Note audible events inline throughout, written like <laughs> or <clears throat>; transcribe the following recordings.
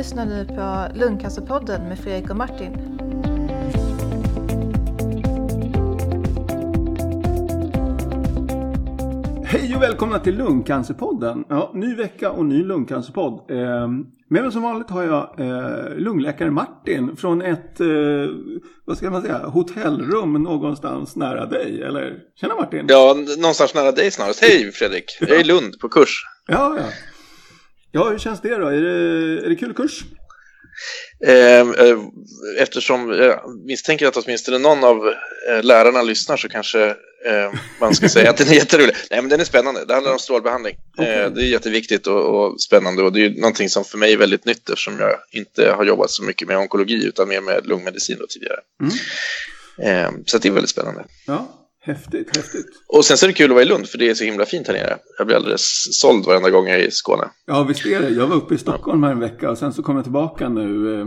lyssnar nu på Lungcancerpodden med Fredrik och Martin. Hej och välkomna till Lungcancerpodden. Ja, ny vecka och ny lungcancerpodd. Eh, med mig som vanligt har jag eh, lungläkare Martin från ett, eh, vad ska man säga, hotellrum någonstans nära dig. Eller? Tjena Martin! Ja, någonstans nära dig snarast. Hej Fredrik! Jag är i Lund på kurs. Ja, ja. Ja, hur känns det då? Är det, är det kul kurs? Eh, eh, eftersom jag misstänker att åtminstone någon av eh, lärarna lyssnar så kanske man ska säga att den är <laughs> jätterolig. Nej, men den är spännande. Det handlar om strålbehandling. Okay. Det är jätteviktigt och, och, spännande och det är någonting som för mig är väldigt nytt eftersom jag inte har jobbat så mycket med onkologi utan mer med lungmedicin tidigare. Mm. Så det är väldigt spännande. Ja, Häftigt, häftigt. Och sen så är det kul att vara i Lund för det är så himla fint här nere. Jag blir alldeles såld varenda gång jag är i Skåne. Ja, visst är det. Jag var uppe i Stockholm här en vecka och sen så kom jag tillbaka nu eh,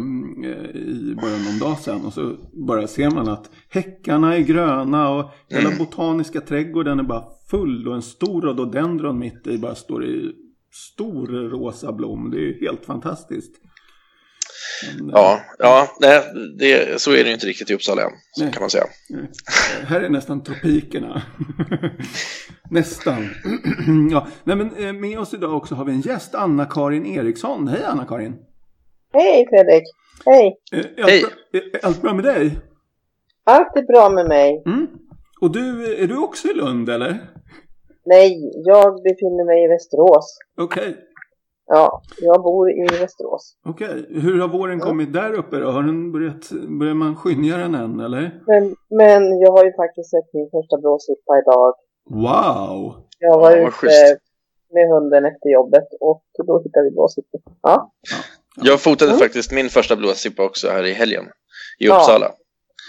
i bara någon dag sedan. Och så bara ser man att häckarna är gröna och hela mm. botaniska trädgården är bara full och en stor rhododendron mitt i bara står i stor rosa blom. Det är helt fantastiskt. Ja, ja nej, det, så är det inte riktigt i Uppsala än, nej, kan man säga. Nej. Här är nästan tropikerna. <laughs> nästan. <clears throat> ja, nej, men eh, med oss idag också har vi en gäst, Anna-Karin Eriksson. Hej Anna-Karin! Hej Fredrik! Hej! Eh, allt, Hej. Bra, allt bra med dig? Allt är bra med mig. Mm. Och du, är du också i Lund eller? Nej, jag befinner mig i Västerås. Okej. Okay. Ja, jag bor i Västerås. Okej, okay. hur har våren ja. kommit där uppe då? Har den börjat, börjar man skynja den än eller? Men, men jag har ju faktiskt sett min första blåsippa idag. Wow! Jag var ja, ute med hunden efter jobbet och då hittade vi blåsippor. Ja. ja. Jag fotade mm. faktiskt min första blåsippa också här i helgen i Uppsala.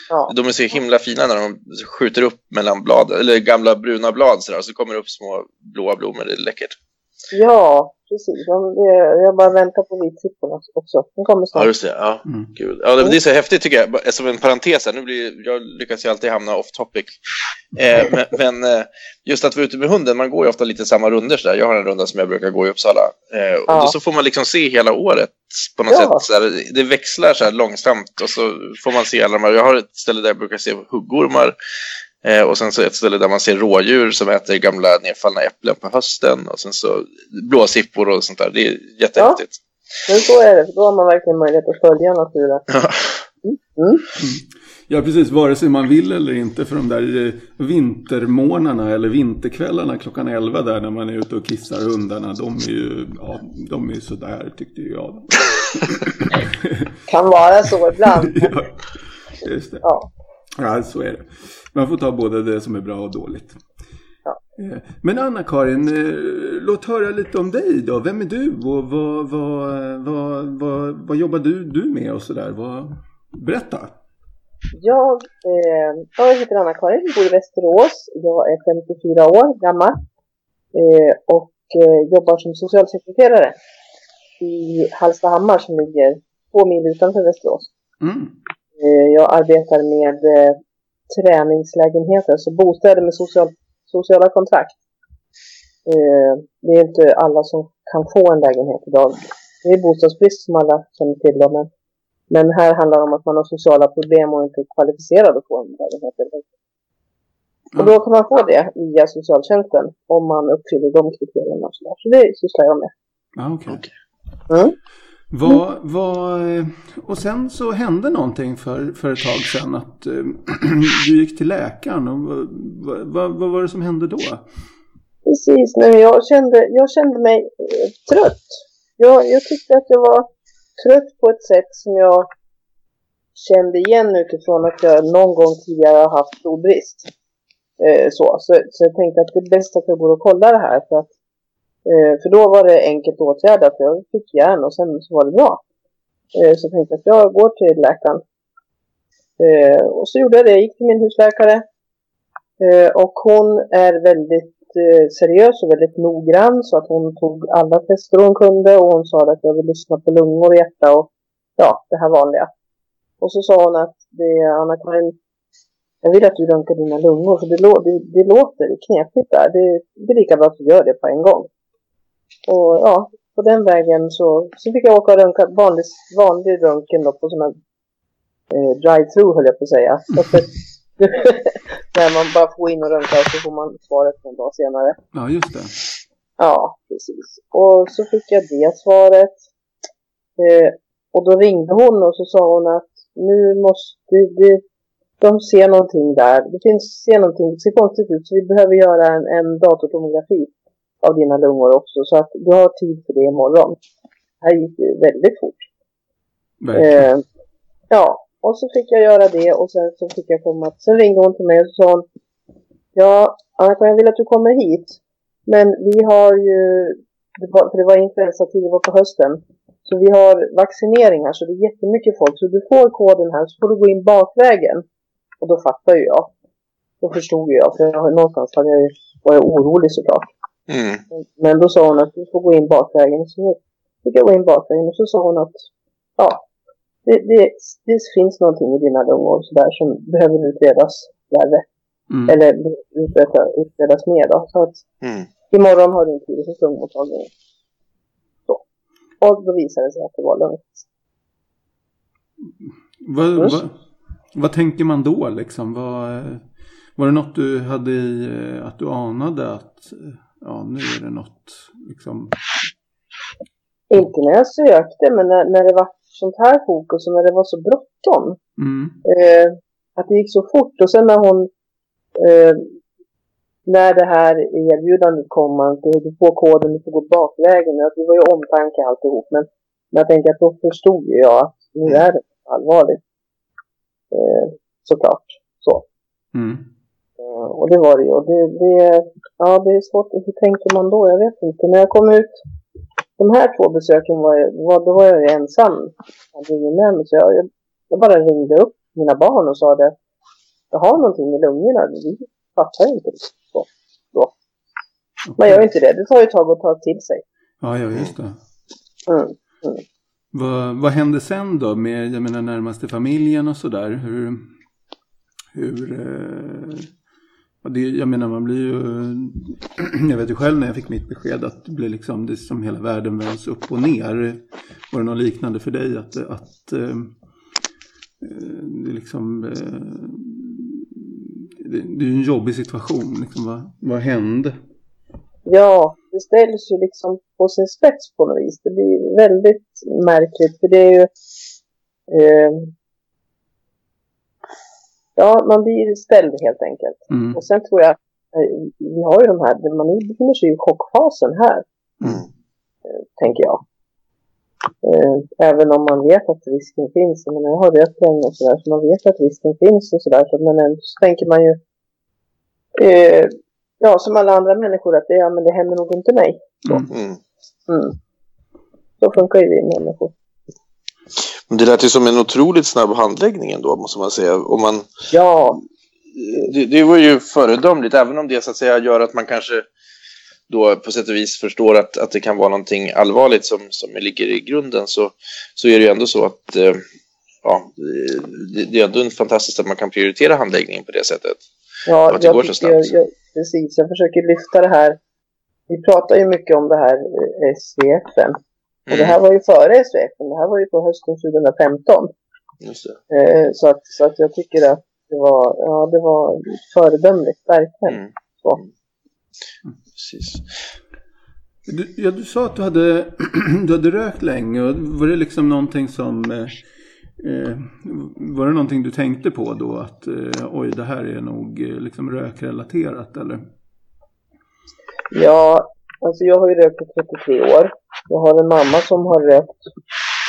Ja. De är så himla fina när de skjuter upp mellan blad, eller gamla bruna blad så, där, så kommer det upp små blåa blommor. Det är läckert. Ja, precis. Jag bara väntar på vitsipporna också. Den kommer snart. Ja, just det. Ja, mm. Gud. ja det är så häftigt tycker jag. Som en parentes här, nu blir, jag lyckas ju alltid hamna off topic. Eh, men, men eh, just att vara ute med hunden, man går ju ofta lite samma runder så där. Jag har en runda som jag brukar gå i Uppsala. Eh, och ja. då så får man liksom se hela året på något ja. sätt. Så här, det växlar så här långsamt och så får man se alla de här. Jag har ett ställe där jag brukar se huggormar. Eh, och sen så ett ställe där man ser rådjur som äter gamla nedfallna äpplen på hösten. Och sen så blåsippor och sånt där. Det är jättehäftigt. Ja, men så är det. Då har man verkligen möjlighet att följa naturen. Ja. Mm. Mm. Ja, precis. Vare sig man vill eller inte. För de där eh, vintermånaderna eller vinterkvällarna klockan 11 där när man är ute och kissar hundarna. De är ju, ja, de är sådär tyckte jag. kan vara så ibland. <laughs> ja, just det. Ja. ja, så är det. Man får ta både det som är bra och dåligt. Ja. Eh, men Anna-Karin, eh, låt höra lite om dig då. Vem är du och vad, vad, vad, vad, vad jobbar du, du med och sådär? Berätta! Jag, eh, jag heter Anna-Karin, bor i Västerås. Jag är 54 år gammal eh, och eh, jobbar som socialsekreterare i Hallstahammar som ligger två mil utanför Västerås. Mm. Jag arbetar med träningslägenheter, alltså bostäder med social, sociala kontrakt. Eh, det är inte alla som kan få en lägenhet idag. Det är bostadsbrist som alla känner till. Då, men, men här handlar det om att man har sociala problem och inte är kvalificerad att få en lägenhet. Och då kan man få det via socialtjänsten om man uppfyller de kriterierna. Och så, där. så det sysslar jag med. Ah, okay. Mm. Vad, vad, eh, och sen så hände någonting för, för ett tag sedan att äh, <clears throat> du gick till läkaren. Och, vad, vad, vad, var det som hände då? Precis, men jag kände, jag kände mig eh, trött. Jag, jag tyckte att jag var trött på ett sätt som jag kände igen utifrån att jag någon gång tidigare har haft blodbrist. Eh, så. Så, så jag tänkte att det är bäst att jag går och kollar det här för att Eh, för då var det enkelt åtgärdat. Jag fick järn och sen så var det bra. Eh, så jag tänkte att jag går till läkaren. Eh, och så gjorde jag det. Jag gick till min husläkare. Eh, och hon är väldigt eh, seriös och väldigt noggrann. Så att hon tog alla tester hon kunde. Och hon sa att jag vill lyssna på lungor och hjärta och ja, det här vanliga. Och så sa hon att det, Anna-Karin, jag vill att du röntgar dina lungor för det, det, det låter knepigt där. Det, det är lika bra att du gör det på en gång. Och ja, på den vägen så, så fick jag åka och röntga vanlig, vanlig röntgen då på sån här eh, drive-through höll jag på att säga. <laughs> <laughs> Där man bara får in och röntga och så får man svaret en dag senare. Ja, just det. Ja, precis. Och så fick jag det svaret. Eh, och då ringde hon och så sa hon att nu måste det, de ser någonting där. Det finns, ser någonting, det ser konstigt ut så vi behöver göra en, en datortomografi av dina lungor också. Så att du har tid för det imorgon. Det här gick ju väldigt fort. Eh, ja, och så fick jag göra det och sen så fick jag komma. Sen ringde hon till mig och sa hon, ja, Anna, jag vill att du kommer hit. Men vi har ju, var, för det var influensatid, det var på hösten. Så vi har vaccineringar så det är jättemycket folk. Så du får koden här så får du gå in bakvägen. Och då fattar ju jag. Då förstod ju jag, för jag, någonstans hade jag, ju- var jag orolig såklart. Mm. Men då sa hon att du får gå in bakvägen. Så fick jag gå in bakvägen och så sa hon att ja, det, det, det finns någonting i dina lungor så där som behöver utredas värre. Mm. Eller utreda, utredas mer då. Så att Mm. imorgon har du en tid hos lungmottagningen. Så. Och då visade det sig att det var lugnt. Vad, vad, vad tänker man då liksom? Vad, var det något du hade i, eh, att du anade att ja, nu är det något liksom? Inte när jag sökte, men när, när det var sånt här fokus och när det var så bråttom. Mm. eh, att det gick så fort och sen när hon eh, när det här erbjudandet kom att du får koden, du får gå bakvägen. Att det var ju omtanke alltihop men, men jag tänkte att då förstod ju jag att nu är det allvarligt. Eh, såklart. Så. Mm. Eh, och det var det ju. Och det, det, ja, det är svårt. Hur tänker man då? Jag vet inte. När jag kom ut de här två besöken var jag, var, då var jag ju ensam. Jag hade ingen med mig. Så jag, jag, bara ringde upp mina barn och sa det. Jag har någonting i lungorna. Vi fattar inte. Så, då. Man gör inte det. Det tar ju ett tag att ta till sig. Ja, ja, just det. Mm. Vad, vad hände sen då med jag menar, närmaste familjen och sådär? Hur, hur eh, det, jag menar man blir ju, <clears throat> jag vet ju själv när jag fick mitt besked att det blir liksom det som hela världen vänds upp och ner. Var det något liknande för dig att, att eh, eh, det liksom, eh, det, det är ju en jobbig situation liksom. Vad, vad hände? Ja, det ställs ju liksom på sin spets på något vis. Det blir väldigt märkligt för det är ju... Eh, ja, man blir ställd helt enkelt. Mm. Och sen tror jag, eh, vi har ju de här, man befinner sig i chockfasen här, Mm. tänker jag. Eh, även om man vet att risken finns. Menar, jag har rökt länge och sådär, så man vet att risken finns och sådär. Så, men ändå så tänker man ju, eh, ja, som alla andra människor, att det, ja, men det händer nog inte mig. Mm. Mm. Så funkar ju vi människor. Men Det lät ju som en otroligt snabb handläggning ändå, måste man säga. Om man, Ja, det, det var ju föredömligt, även om det så att säga gör att man kanske då på sätt och vis förstår att, att det kan vara någonting allvarligt som, som ligger i grunden så, så är det ju ändå så att eh, ja, det, det är ändå fantastiskt att man kan prioritera handläggningen på det sättet. ja att det jag går så jag, snabbt. jag, precis. Jag försöker lyfta det här. Vi pratar ju mycket om det här eh, SVFen. Och det här var ju före SVFen. Det här var ju på hösten 2015. Just det. Eh, så, att, så att jag tycker att det var, ja, det var föredömligt, verkligen. Mm. Så. Precis. Du, ja, du sa att du hade, <clears throat> du hade rökt länge. Och var det liksom någonting som... Eh, eh, var det någonting du tänkte på då? Att eh, oj, det här är nog eh, liksom rökrelaterat eller? Ja, alltså jag har ju rökt i 33 år. Jag har en mamma som har rökt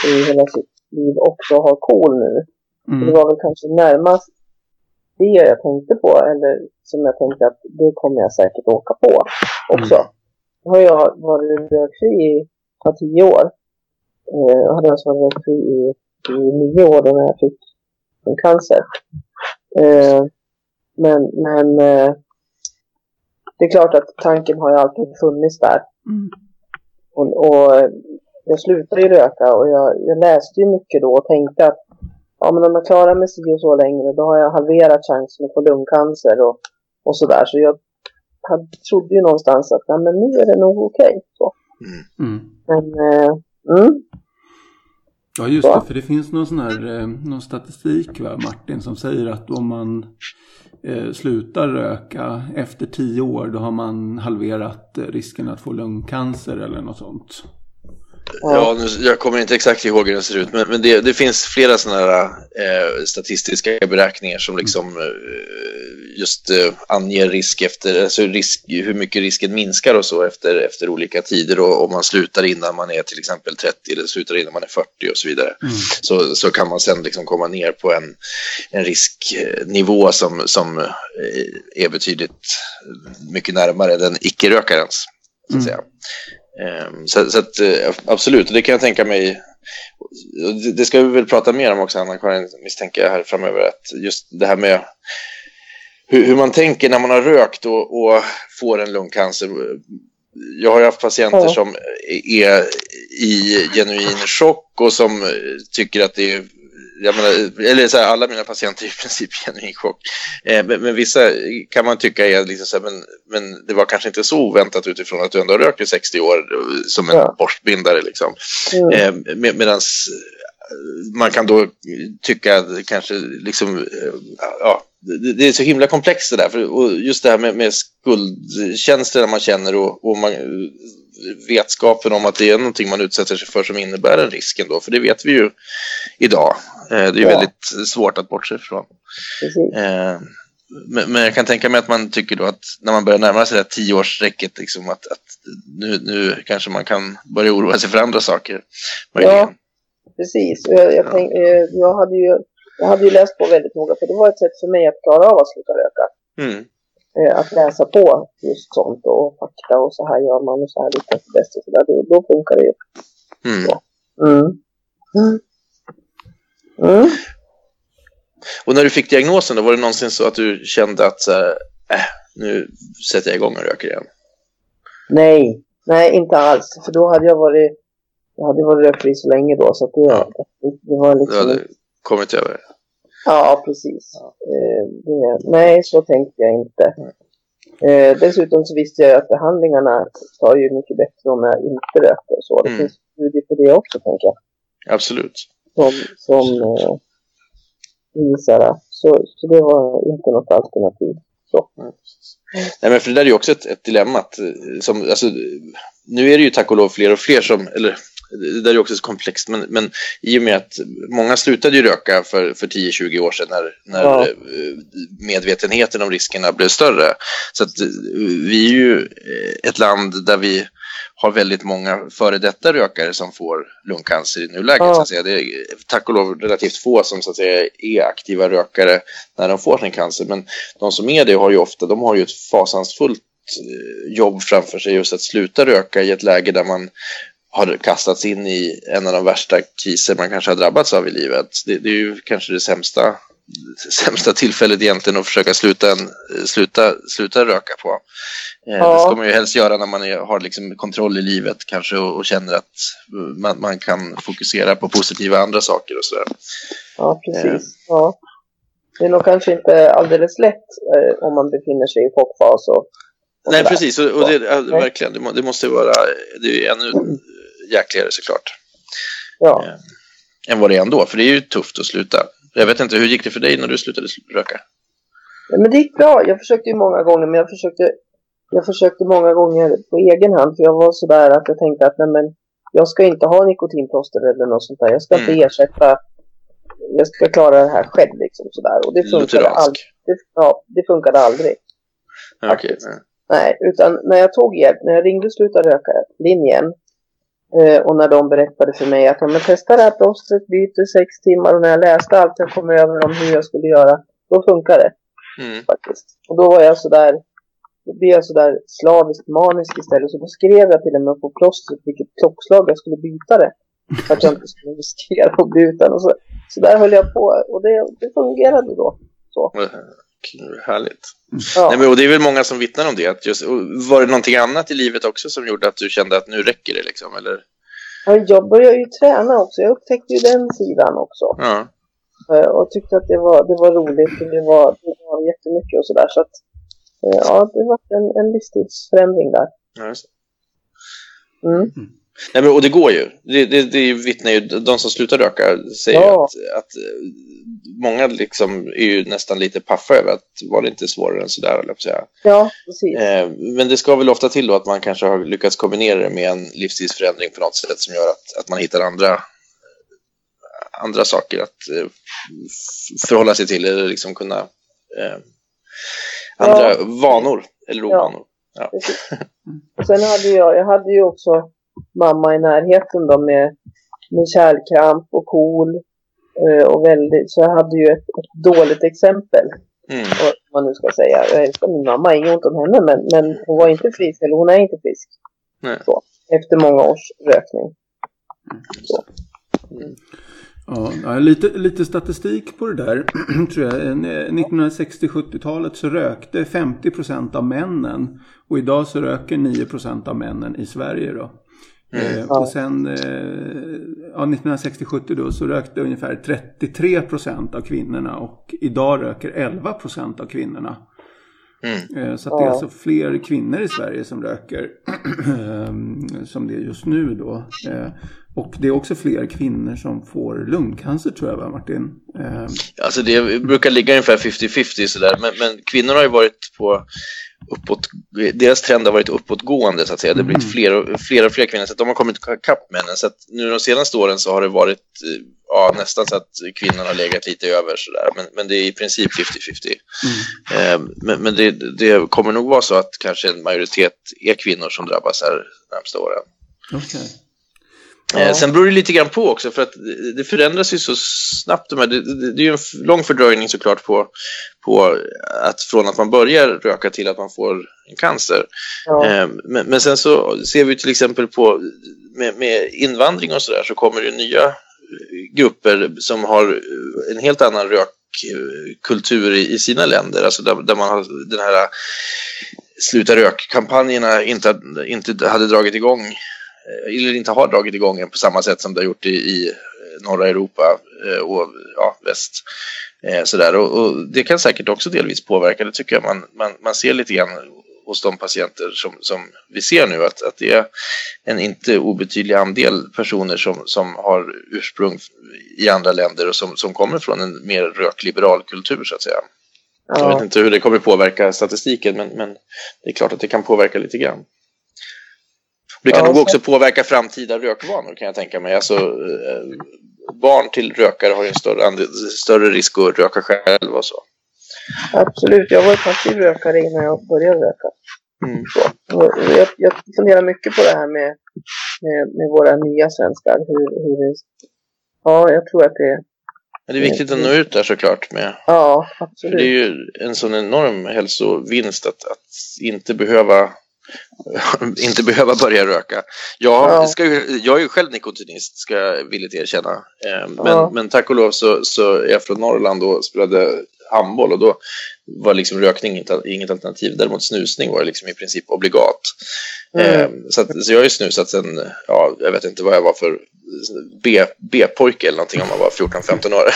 i hela sitt liv också har KOL nu. Så Det Mm. var väl kanske närmast det jag tänkte på, eller som jag tänkte att det kommer jag säkert åka på också. Mm. Nu har jag varit rökfri i tio år. Eh, Jag hade alltså varit rökfri i, i nio år då när jag fick en cancer. Eh, men men eh, det är klart att tanken har ju alltid funnits där. Mm. Och, och eh, jag slutade ju röka och jag, jag läste ju mycket då och tänkte att ja, men om jag klarar mig si och så längre då har jag halverat chansen att få lungcancer och, och sådär. Så jag hade, trodde ju någonstans att ja, men nu är det nog okej. så. Mm. Men, eh, mm, Ja just det, för det finns någon sån här eh, någon statistik va, Martin som säger att om man eh, slutar röka efter tio år då har man halverat eh, risken att få lungcancer eller något sånt. Ja, nu, jag kommer inte exakt ihåg hur den ser ut, men, men det, det finns flera sådana här eh, statistiska beräkningar som liksom eh, just eh, anger risk efter, alltså risk, hur mycket risken minskar och så efter, efter olika tider och om man slutar innan man är till exempel 30 eller slutar innan man är 40 och så vidare. Mm. Så, så kan man sen liksom komma ner på en, en risknivå som, som eh, är betydligt mycket närmare den icke-rökarens. Så att Mm. Ehm, Så, så att, eh, absolut, det kan jag tänka mig. Det ska vi väl prata mer om också, Anna-Karin, misstänker jag här framöver. Att just det här med hur, hur man tänker när man har rökt och, och får en lungcancer. Jag har ju haft patienter Ja. som är i genuin chock och som tycker att det är jag menar, eller så här, alla mina patienter är i princip i <laughs> genuin chock. Eh, men, men vissa kan man tycka är liksom så här, men, men det var kanske inte så oväntat utifrån att du ändå har rökt i 60 år som en Ja. borstbindare. Liksom. mm, Eh, med, medans man kan då tycka kanske liksom, eh, ja, det, det är så himla komplext det där. För, och just det här med, med skuldkänslor man känner och, och man, vetskapen om att det är någonting man utsätter sig för som innebär en risk ändå. För det vet vi ju idag. Eh, det är Ja. väldigt svårt att bortse ifrån. Eh, men, men jag kan tänka mig att man tycker då att när man börjar närma sig det här tioårsstrecket, liksom att, att nu, nu kanske man kan börja oroa sig för andra saker. Möjligen. Ja. Precis. Jag, jag, tänk, eh, jag, hade ju, jag hade ju läst på väldigt noga, för det var ett sätt för mig att klara av att sluta röka. Mm. Eh, Att läsa på just sånt och fakta och så här gör man och så här lyckas det bäst och så där. Då, då funkar det ju. Mm. Mm. Mm. Mm. Och när du fick diagnosen, då var det någonsin så att du kände att äh, nu sätter jag igång och röker igen? Nej, nej inte alls. För då hade jag varit, jag hade varit rökfri så länge då så det, Ja. det var Du liksom... hade kommit över? Ja, precis. Eh, det, nej, så tänkte jag inte. Eh, dessutom så visste jag att behandlingarna tar ju mycket bättre om jag inte röker. Så det Mm. finns studier på det också, tänker jag. Absolut. Som, som eh, visar det. Så, så det var inte något alternativ. Så. Nej, men för det där är ju också ett, ett dilemma. Att, eh, som, alltså, nu är det ju tack och lov fler och fler som, eller det där är också så komplext, men, men i och med att många slutade ju röka för, för 10-20 år sedan när, när Ja. eh, medvetenheten om riskerna blev större. Så att eh, vi är ju eh, ett land där vi har väldigt många före detta rökare som får lungcancer i nuläget. Ja. Så att säga. Det är tack och lov relativt få som så att säga, är aktiva rökare när de får sin cancer. Men de som är det har ju ofta, de har ju ett fasansfullt jobb framför sig just att sluta röka i ett läge där man har kastats in i en av de värsta kriser man kanske har drabbats av i livet. Det, det är ju kanske det sämsta, <laughs> sämsta tillfället egentligen att försöka sluta, en, sluta, sluta röka på. Eh, Ja. Det ska man ju helst göra när man är, har liksom kontroll i livet kanske och, och känner att man, man kan fokusera på positiva andra saker och sådär. Ja, precis. Ja. Det är nog kanske inte alldeles lätt eh, om man befinner sig i chockfas och Nej, sådär. precis. Och, och det, ja, verkligen, det, må, det måste vara det är ännu jäkligare såklart. Ja. Eh, än vad det är ändå, för det är ju tufft att sluta. Jag vet inte, hur gick det för dig när du slutade röka? Ja, Men det gick bra. Jag försökte ju många gånger, men jag försökte, jag försökte många gånger på egen hand. För jag var sådär att jag tänkte att nej, men jag ska inte ha nikotinplåster eller något sånt där. Jag ska inte Mm. ersätta, jag ska klara det här själv liksom sådär. Och det funkade, Lutheransk? det, ja, det funkade aldrig. Ja. Nej, utan när jag tog hjälp, när jag ringde Sluta röka-linjen eh, och när de berättade för mig att ja, men testa det här plåstret, byt i sex timmar och när jag läste allt jag kom över om hur jag skulle göra, då funkar det Mm. faktiskt. Och då var jag sådär, då blev jag sådär slaviskt manisk istället. Så då skrev jag till och med på plåstret vilket klockslag jag skulle byta det. För att jag inte skulle riskera att bli utan. Och så, så där höll jag på och det, det fungerade då. Så, Kul, Härligt. ja. Nej, men, och det är väl många som vittnar om det. Att just, var det någonting annat i livet också som gjorde att du kände att nu räcker det? Liksom, eller? Ja, Jag började ju träna också. Jag upptäckte ju den sidan också. Ja. Eh, Och tyckte att det var, det var roligt och det var, det var jättemycket och sådär. Så att, eh, ja, det var en, en livsstilsförändring där. Ja, just Mm. Nej, men, och det går ju. Det, det, det vittnar ju, de som slutar röka säger Ja. att, att eh, många liksom är ju nästan lite paffa över att var det inte svårare än sådär, eller säga. Ja, precis. Eh, men det ska väl ofta till då att man kanske har lyckats kombinera det med en livsstilsförändring på något sätt som gör att, att man hittar andra, andra saker att eh, förhålla sig till eller liksom kunna eh, andra Ja. vanor eller Ja. ovanor. Precis. Och <laughs> sen hade jag, jag hade ju också mamma i närheten då med, med kärlkramp och KOL. eh, Och väldigt, så jag hade ju ett, ett dåligt exempel. Mm. Vad man nu ska säga. Jag älskar min mamma, inget ont om henne. Men, men hon var inte frisk, eller hon är inte frisk. Nej. Så, efter många års rökning. Ja, ja, lite, lite statistik på det där. <clears throat> tror jag. En, eh, 1960-70-talet så rökte 50% av männen. Och idag så röker 9% av männen i Sverige då. Eh, och sen eh, ja, 1960-70 då så rökte ungefär 33% av kvinnorna. Och idag röker 11% av kvinnorna. Mm. Eh, Så det är Ja. alltså fler kvinnor i Sverige som röker <clears throat> ehm, som det är just nu då. Eh, Och det är också fler kvinnor som får lungcancer tror jag va Martin? Eh, Alltså det brukar ligga ungefär 50-50 sådär, men, men kvinnor har ju varit på uppåt, deras trend har varit uppåtgående så att säga. Det har blivit fler och fler, och fler kvinnor, så att de har kommit ikapp männen. Så att nu de senaste åren så har det varit eh, ja, nästan så att kvinnorna har legat lite över sådär, men, men det är i princip 50-50. Eh, men men det, det kommer nog vara så att kanske en majoritet är kvinnor som drabbas här de närmsta åren. Okej. Eh, Sen beror det lite gran på också för att det- förändras ju så snabbt. De här. Det, det, är ju en lång fördröjning såklart på, på att från att man börjar röka till att man får en cancer. Ja. Eh, Men, men sen så ser vi till exempel på med, med invandring och sådär så kommer det nya grupper som har en helt annan rökkultur i, i sina länder. Alltså där, där man har den här sluta rök-kampanjerna inte, inte hade dragit igång eller inte har dragit igång än på samma sätt som det har gjort i, i norra Europa eh, och ja, väst. Eh, Sådär. Och, och det kan säkert också delvis påverka, det tycker jag man, man, man ser lite grann hos de patienter som, som vi ser nu att, att det är en inte obetydlig andel personer som, som har ursprung i andra länder och som, som kommer från en mer rökliberal kultur så att säga. Jag vet Ja. inte hur det kommer påverka statistiken men, men det är klart att det kan påverka lite grann. Det kan Ja, nog så- också påverka framtida rökvanor kan jag tänka mig. Alltså, eh, barn till rökare har ju en större, större risk att röka själv och så. Absolut, jag var ju passiv rökare innan jag började röka. Mm. Så, jag, jag funderar mycket på det här med, med, med våra nya svenskar. Hur, hur ja, jag tror att det... Men det är viktigt att nå ut där såklart. Med, Ja, för absolut. det är ju en sån enorm hälsovinst att, att inte behöva inte behöva börja röka. Jag, Ja. ska, ju- jag är ju själv nikotinist, ska jag villigt erkänna. Eh, Men, Ja. men tack och lov så, så är jag från Norrland och spelade handboll och då var liksom rökning inte, inget alternativ. Däremot snusning var liksom i princip obligat. Mm. Eh, Så, att, så jag har ju snusat sen, ja, jag vet inte vad jag var för B-pojke eller någonting om man var 14-15 år.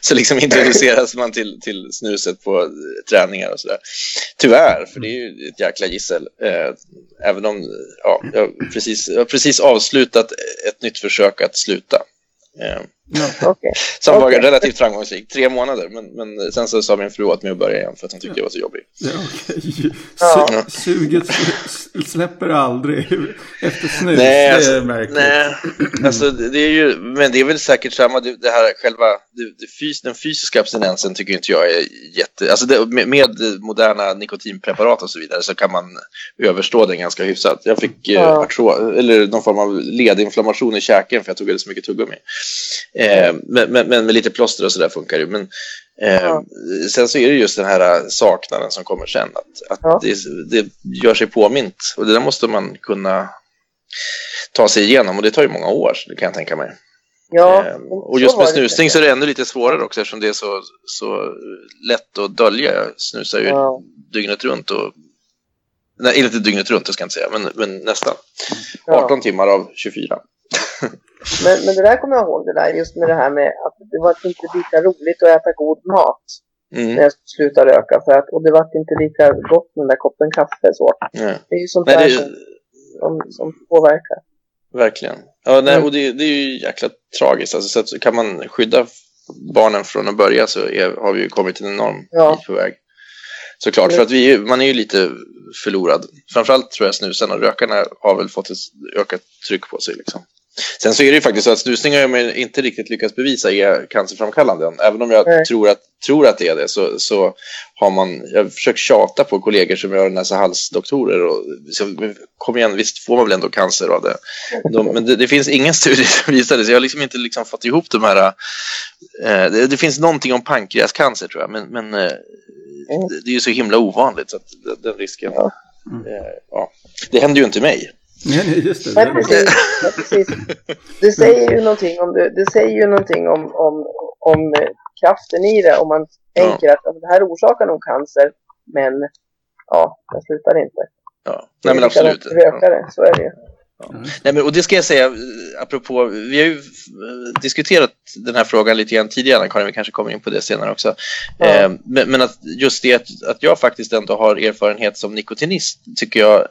<laughs> så liksom introduceras man till, till snuset på eh, träningar och sådär. Tyvärr, för det är ju ett jäkla gissel. Eh, även om ja, jag, precis, jag har precis avslutat ett nytt försök att sluta. Eh, Eh, <laughs> Okej. som var Okej. relativt framgångsrikt, tre månader. Men, men sen så sa min fru åt mig att börja igen för att hon tyckte jag var så jobbig. Ja, okej. Ja. Su- Suget sl- släpper aldrig efter snus. Nej, det alltså, är märkligt. nej, alltså det är ju, men det är väl säkert samma, det, det här själva, det, det fys, den fysiska abstinensen tycker inte jag är jätte, alltså det, med, med moderna nikotinpreparat och så vidare så kan man överstå den ganska hyfsat. Jag fick eh, Ja. artro, eller någon form av ledinflammation i käken för jag tog alldeles för mycket tuggummi. Eh, men, men, men med lite plåster och sådär funkar det. Men, eh, Ja. Sen så är det just den här saknaden som kommer sen. Att, att Ja. det, det gör sig påmint. Och det där måste man kunna ta sig igenom. Och det tar ju många år, så det kan jag tänka mig. Ja, Eh, och så just med snusning så är det ännu lite svårare också eftersom det är så, så lätt att dölja. Jag snusar ju Ja. dygnet runt. Och, nej, inte dygnet runt, det ska jag inte säga, men, men nästan. Ja. 18 timmar av 24. <laughs> Men, men det där kommer jag ihåg, det där just med det här med att det var inte lika roligt att äta god mat Mm. när jag slutade röka. För att, och det var inte lika gott med den där koppen kaffe. Så. Ja. Det är ju sånt Nej, där det, som... som, som påverkar. Verkligen. Ja, nej, Mm. och det, det är ju jäkla tragiskt. Alltså, så att, kan man skydda barnen från att börja så är, har vi ju kommit en enorm Ja. på väg. Såklart, Mm. för att vi, ju- man är ju lite förlorad. Framförallt tror jag snusarna och rökarna har väl fått ett ökat tryck på sig. Liksom. Sen så är det ju faktiskt så att snusning har jag inte riktigt lyckats bevisa är cancerframkallande än. Även om jag tror att, tror att det är det så, så har man, jag har försökt tjata på kollegor som gör näsa halsdoktorer och så, kom igen, visst får man väl ändå cancer av det. De, men det, det finns ingen studie som visar det, så jag har liksom inte liksom fått ihop de här... Eh, det, det finns någonting om pankreascancer tror jag, men, men eh, Mm. det, det är ju så himla ovanligt så att den, risken... Ja. Eh, ja. Det händer ju inte mig. Nej, nej, just det. Nej, det precis. Ja, precis. Det säger ju någonting om, det, det säger ju någonting om, om, om eh, kraften i det. Om man tänker att ja, det här orsakar nog cancer, men ja, jag slutar inte. Ja. Det Nej men absolut. Rökare, så är det ju. Nej, men, och det ska jag säga, eh, apropå, vi har ju eh, diskuterat den här frågan lite grann tidigare, Karin, vi kanske kommer in på det senare också. Ja. Eh, men, men att just det att, att jag faktiskt ändå har erfarenhet som nikotinist tycker jag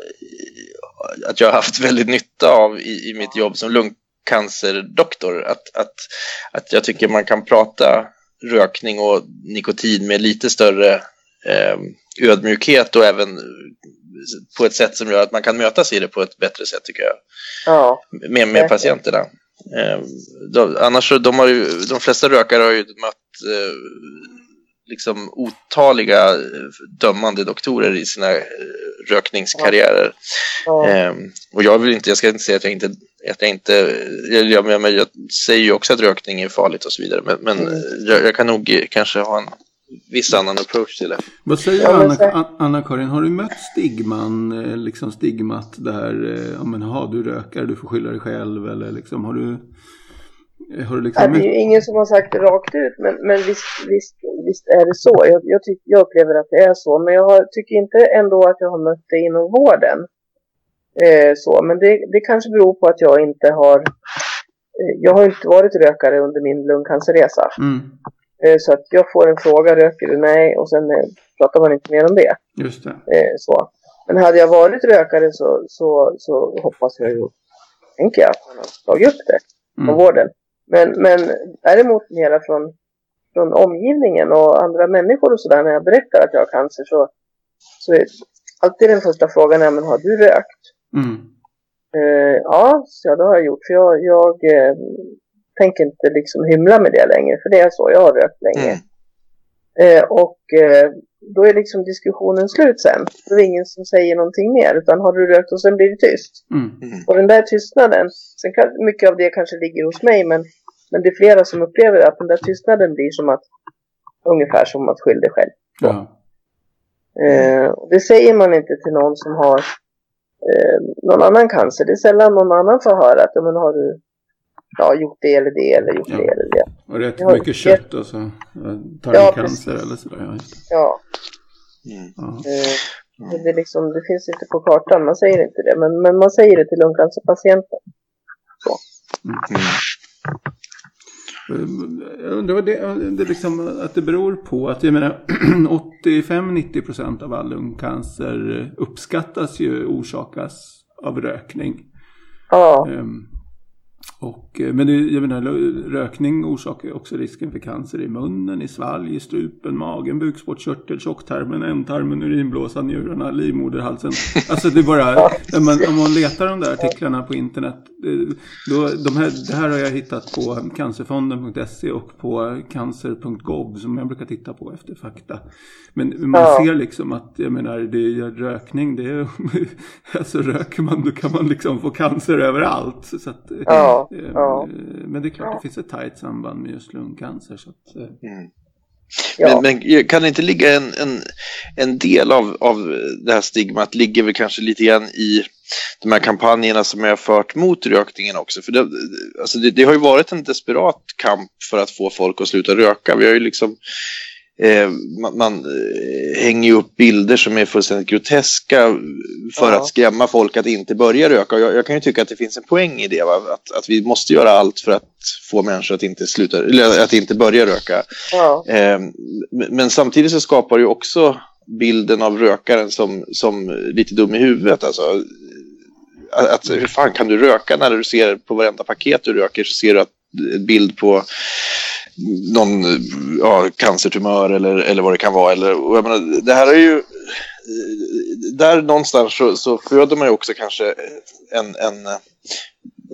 att jag har haft väldigt nytta av i, i mitt jobb som lungcancerdoktor. Att, att, att jag tycker man kan prata rökning och nikotin med lite större eh, ödmjukhet och även på ett sätt som gör att man kan mötas i det på ett bättre sätt tycker jag Ja, med, med patienterna. Eh, de, annars så, de har ju, de flesta rökare har ju mött eh, liksom otaliga eh, dömande doktorer i sina eh, rökningskarriärer. ja, Eh, och jag vill inte, jag ska inte säga att jag inte, att jag inte, jag, jag, jag, jag säger ju också att rökning är farligt och så vidare, men, men Mm. jag, jag kan nog eh, kanske ha en viss annan approach till det. Vad säger Ja, Anna, Anna-Karin? Har du mött stigman, eh, liksom stigmat det här, eh, ja men ha du rökar, du får skylla dig själv eller liksom har du, eh, har du liksom det är ju ingen som har sagt det rakt ut, men, men visst, visst, visst är det så. Jag, jag, tyck, jag upplever att det är så, men jag har, tycker inte ändå att jag har mött det inom vården. Eh, så, men det, det kanske beror på att jag inte har... Eh, jag har inte varit rökare under min lungcancerresa. Mm, Eh, så att jag får en fråga, röker du? Nej, och sen eh, pratar man inte mer om det. just det. Eh, så. Men hade jag varit rökare så, så, så hoppas jag ju, tänker jag, att man har tagit upp det från Mm. vården. Men, men däremot mera från, från omgivningen och andra människor och sådär när jag berättar att jag har cancer så, så är alltid den första frågan är men har du rökt? Mm. Eh, ja, så ja, det har jag gjort. För jag, jag eh, tänker inte liksom hymla med det längre. För det är så, jag har rökt länge. Mm. Eh, och eh, då är liksom diskussionen slut sen. Då är det ingen som säger någonting mer. Utan har du rökt och sen blir det tyst. Mm. Och den där tystnaden, sen kan, mycket av det kanske ligger hos mig. Men, men det är flera som upplever att den där tystnaden blir som att ungefär som att skylla dig själv. Ja. Eh, och det säger man inte till någon som har eh, någon annan cancer. Det är sällan någon annan får höra att men har du ja, gjort det eller det eller gjort Ja. det eller det. Och rätt Ja, mycket kött och så eh, tar Ja, cancer eller sådär. Ja, Mm. Ja. eh, det, är liksom, det finns inte på kartan, man säger inte det. Men, men man säger det till lungcancerpatienter. Mm. Jag undrar vad det, det liksom, att det beror på att jag menar <clears throat> 85-90% av all lungcancer uppskattas ju orsakas av rökning. Ja, Ehm, och, eh, men det, jag menar, rökning orsakar också risken för cancer i munnen, i svalg, i strupen, magen, bukspottkörtel, tjocktarmen, ändtarmen, urinblåsan, njurarna, livmoderhalsen. Alltså det bara, <laughs> man, om man letar de där artiklarna på internet, det- då, de här, det här har jag hittat på cancerfonden.se och på cancer.gov som jag brukar titta på efter fakta. Men man ser liksom att, jag menar, det är rökning, det är, <laughs> alltså röker man då kan man liksom få cancer överallt. Så att, Ja, eh, ja. Men det är klart det finns ett tajt samband med just lungcancer. Så att, eh, Mm. ja. Men, men kan det inte ligga en, en, en del av, av det här stigmat ligger väl kanske lite grann i de här kampanjerna som jag har fört mot rökningen också. För det, alltså det, det har ju varit en desperat kamp för att få folk att sluta röka. Vi har ju liksom eh, man, man eh, hänger ju upp bilder som är fullständigt groteska för Ja. att skrämma folk att inte börja röka. Jag, jag kan ju tycka att det finns en poäng i det. Va? Att, att vi måste göra allt för att få människor att inte, sluta, att inte börja röka. ja. Eh, Men samtidigt så skapar det ju också bilden av rökaren som, som lite dum i huvudet. Alltså, att, hur fan kan du röka när du ser på varenda paket du röker så ser du att en bild på någon ja, cancertumör eller, eller vad det kan vara. Eller, jag menar, det här är ju där någonstans så, så föder man ju också kanske en, en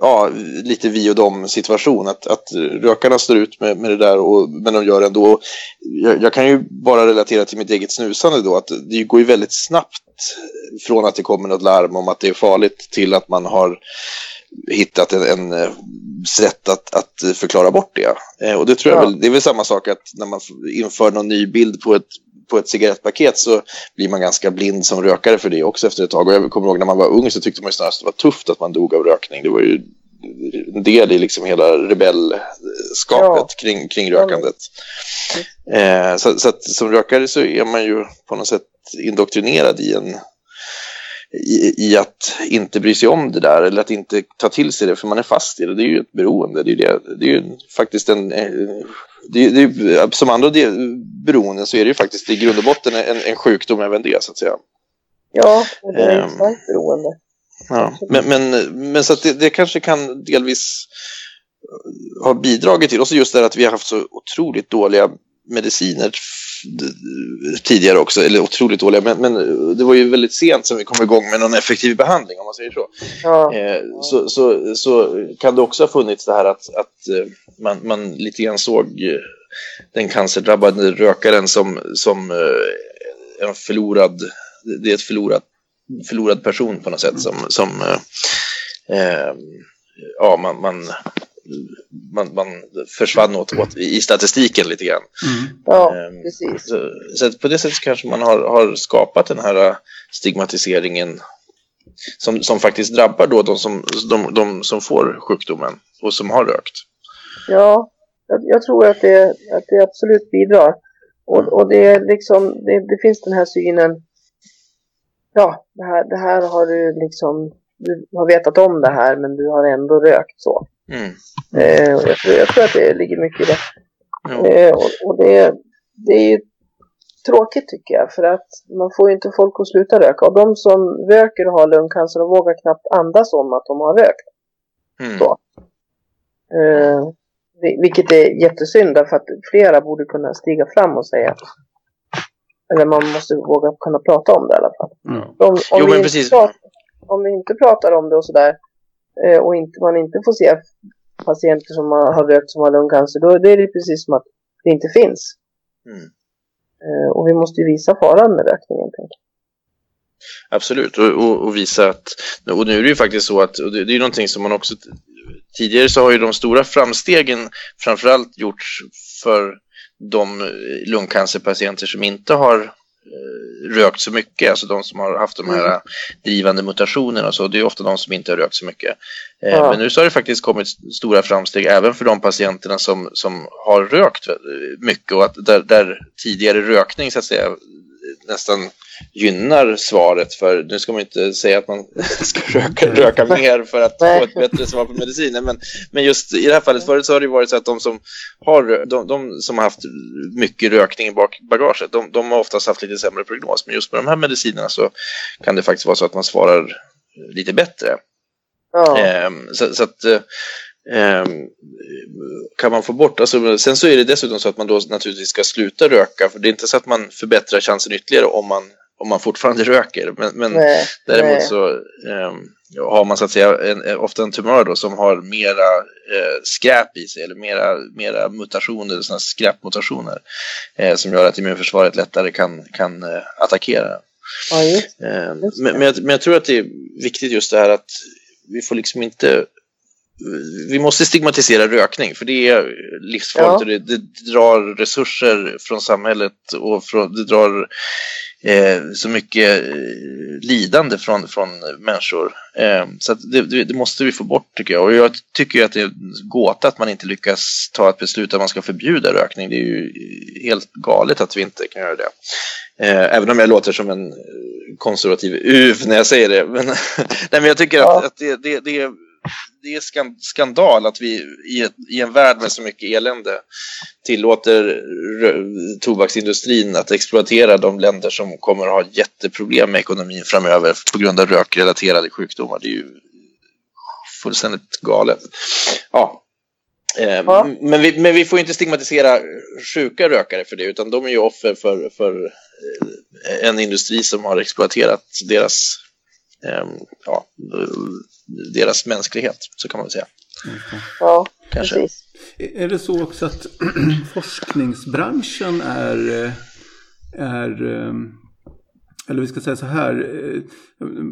ja, lite vi och dem situation. Att, att rökarna står ut med, med det där, och, men de gör det ändå. Jag, jag kan ju bara relatera till mitt eget snusande då, att det går ju väldigt snabbt från att det kommer något larm om att det är farligt till att man har hittat en, en eh, sätt att, att förklara bort det. Eh, och det tror jag ja. väl, det är väl samma sak att när man inför någon ny bild på ett på ett cigarettpaket så blir man ganska blind som rökare för det också efter ett tag. Och jag kommer ihåg när man var ung så tyckte man ju snarare att det var tufft att man dog av rökning. Det var ju en del i liksom hela rebellskapet ja. kring, kring rökandet. Eh, så, så att som rökare så är man ju på något sätt indoktrinerad i en i, i, att inte bry sig om det där eller att inte ta till sig det för man är fast i det. Det är ju ett beroende. Det är, det, det är ju faktiskt en... Eh, det, det, som andra beroenden så är det ju faktiskt i grund och botten en, en sjukdom även det så att säga. Ja, det är ett starkt beroende. Ja, men, men, men så att det, det kanske kan delvis ha bidragit till, och så just det att vi har haft så otroligt dåliga mediciner tidigare också, eller otroligt dåliga, men, men, det var ju väldigt sent som vi kom igång med någon effektiv behandling om man säger så. Ja. Eh, så, så, så kan det också ha funnits det här att, att eh, man, man lite grann såg eh, den cancerdrabbade rökaren som, som eh, en förlorad, det är ett förlorat, förlorad person på något sätt som, som eh, ja, man, man man, man försvann åt, åt i statistiken lite grann. Mm. Ja, ehm, precis. Så, så på det sättet kanske man har, har skapat den här äh, stigmatiseringen som, som faktiskt drabbar då de som, de, de som får sjukdomen och som har rökt. Ja, jag, jag tror att det, att det absolut bidrar. Och, och det, är liksom, det, det finns den här synen, ja, det här, det här har du liksom, du har vetat om det här men du har ändå rökt så. Mm. Eh, jag, tror, jag, tror, att det ligger mycket i det. Eh, och, och det, det är ju tråkigt tycker jag för att man får ju inte folk att sluta röka. Och de som röker och har lungcancer de vågar knappt andas om att de har rökt. Mm. Så. Eh, vilket är jättesynd därför att flera borde kunna stiga fram och säga eller man måste våga kunna prata om det i alla fall. Mm. Om, om, jo, vi inte pratar, om vi inte pratar om det och sådär och inte, man inte får se patienter som har rökt som har lungcancer, då är det precis som att det inte finns. Mm. Eh, och vi måste ju visa faran med rökningen. Absolut, och, och, och, visa att, och nu är det ju faktiskt så att, det, det är ju någonting som man också, tidigare så har ju de stora framstegen framförallt gjorts för de lungcancerpatienter som inte har Eh, rökt så mycket, alltså de som har haft de här mm. drivande mutationerna så, det är ofta de som inte har rökt så mycket. Eh, ja. Men nu så har det faktiskt kommit stora framsteg även för de patienterna som, som har rökt mycket och att där, där tidigare rökning så att säga nästan gynnar svaret för nu ska man inte säga att man <laughs> ska röka, röka mer för att få ett bättre svar på medicinen men, men just i det här fallet förut så har det varit så att de som har, de, de som har haft mycket rökning i bagaget de, de har oftast haft lite sämre prognos men just med de här medicinerna så kan det faktiskt vara så att man svarar lite bättre. Ja. Ehm, så, så, att ehm, kan man få bort, alltså, sen så är det dessutom så att man då naturligtvis ska sluta röka för det är inte så att man förbättrar chansen ytterligare om man om man fortfarande <laughs> röker. Men, men nej, däremot nej. så eh, har man så att säga en, ofta en tumör då som har mera eh, skräp i sig eller mera, mera mutationer, sådana skräpmutationer eh, som gör att immunförsvaret lättare kan, kan eh, attackera. Ja, ehm, men, men, jag, men jag tror att det är viktigt just det här att vi får liksom inte vi måste stigmatisera rökning för det är livsfarligt ja. och det, det, drar resurser från samhället och från, det drar eh, så mycket eh, lidande från, från människor. Eh, så det, det, måste vi få bort tycker jag. Och jag tycker att det är gåta att man inte lyckas ta ett beslut att man ska förbjuda rökning. Det är ju helt galet att vi inte kan göra det. Eh, även om jag låter som en konservativ UF när jag säger det. Men, <laughs> nej, men jag tycker ja. att, att det, det, det är det är skandal att vi i, i, en värld med så mycket elände tillåter tobaksindustrin att exploatera de länder som kommer att ha jätteproblem med ekonomin framöver på grund av rökrelaterade sjukdomar. Det är ju fullständigt galet. Ja. Eh, Ja. Men, vi, men vi får inte stigmatisera sjuka rökare för det, utan de är ju offer för, för eh, en industri som har exploaterat deras, ja, eh, deras mänsklighet, så kan man väl säga. Ja, Kanske. precis. Är det så också att <clears throat> forskningsbranschen är, är eh, eller vi ska säga så här, eh,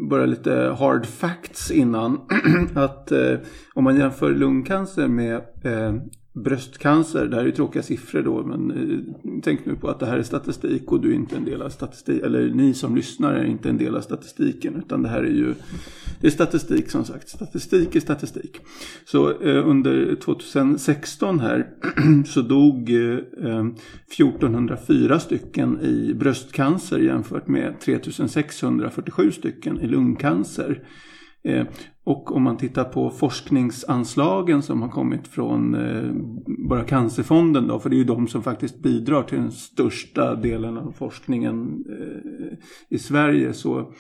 bara lite hard facts innan. <clears throat> Att eh, om man jämför lungcancer med eh, bröstcancer, det här är ju tråkiga siffror då, men eh, tänk nu på att det här är statistik och du är inte en del av statistik, eller ni som lyssnar är inte en del av statistiken, utan det här är ju det är statistik som sagt. Statistik är statistik. Så eh, under 2016 här <clears throat> så dog eh, eh 1404 stycken i bröstcancer jämfört med 3647 stycken i lungcancer. Eh, och om man tittar på forskningsanslagen som har kommit från eh, bara Cancerfonden då, för det är ju de som faktiskt bidrar till den största delen av forskningen eh, i Sverige. Så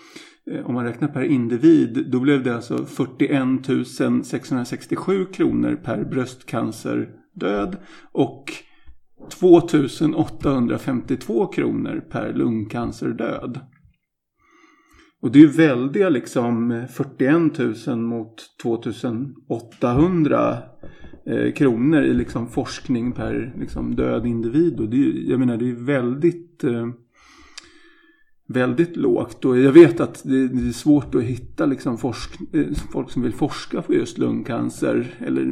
eh, om man räknar per individ, då blev det alltså 41 667 kronor per bröstcancerdöd och 2852 kronor per lungcancerdöd. Och det är ju väldiga liksom eh, 41 000 mot 2800 eh, kronor i liksom forskning per liksom död individ. Och det är, jag menar det är ju väldigt eh, väldigt lågt. Och jag vet att det, det är svårt att hitta liksom forsk, eh, folk som vill forska på just lungcancer. Eller